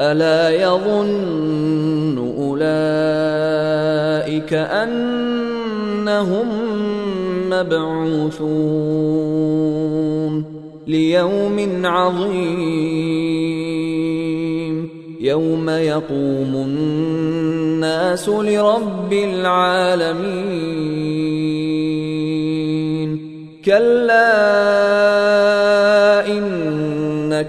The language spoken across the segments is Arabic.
ألا يظن أولئك أنهم مبعوثون ليوم عظيم يوم يقوم الناس لرب العالمين كلا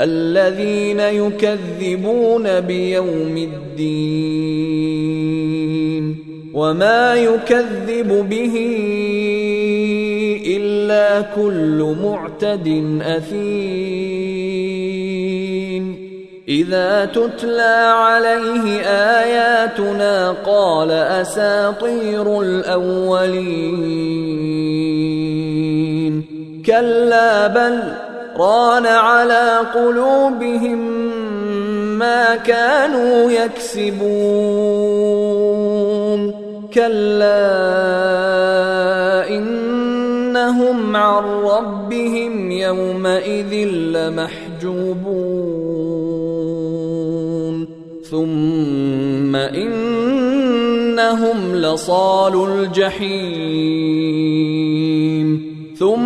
الذين يكذبون بيوم الدين وما يكذب به إلا كل معتد أثيم. إذا تتلى عليه آياتنا قال أساطير الأولين. كلا بل ران على قلوبهم ما كانوا يكسبون. كلا إنهم عن ربهم يومئذ لمحجوبون. ثم إنهم لصال الجحيم. ثم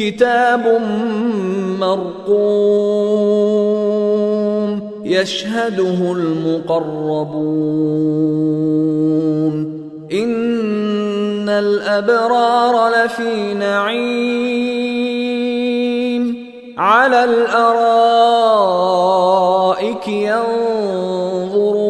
كتاب مرقوم يشهده المقربون. إن الأبرار لفي نعيم. على الأرائك ينظرون.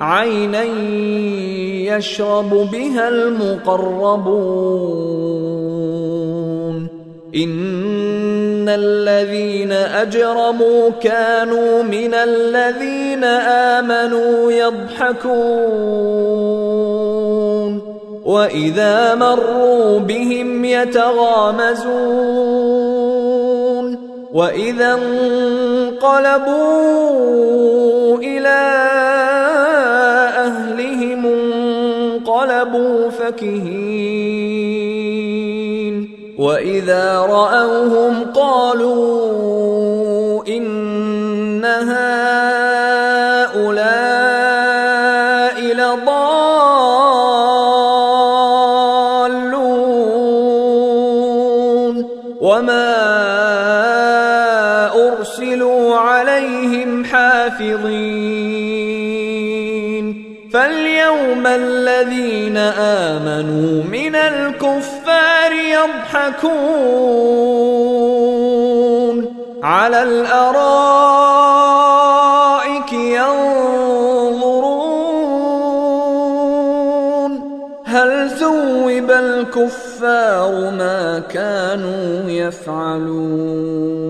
عينا يشرب بها المقربون ان الذين اجرموا كانوا من الذين امنوا يضحكون واذا مروا بهم يتغامزون واذا انقلبوا إلى فكهين واذا راوهم قالوا ان هؤلاء لضالون وما ارسلوا عليهم حافظين فاليوم الذين آمنوا من الكفار يضحكون على الأرائك ينظرون هل ثوب الكفار ما كانوا يفعلون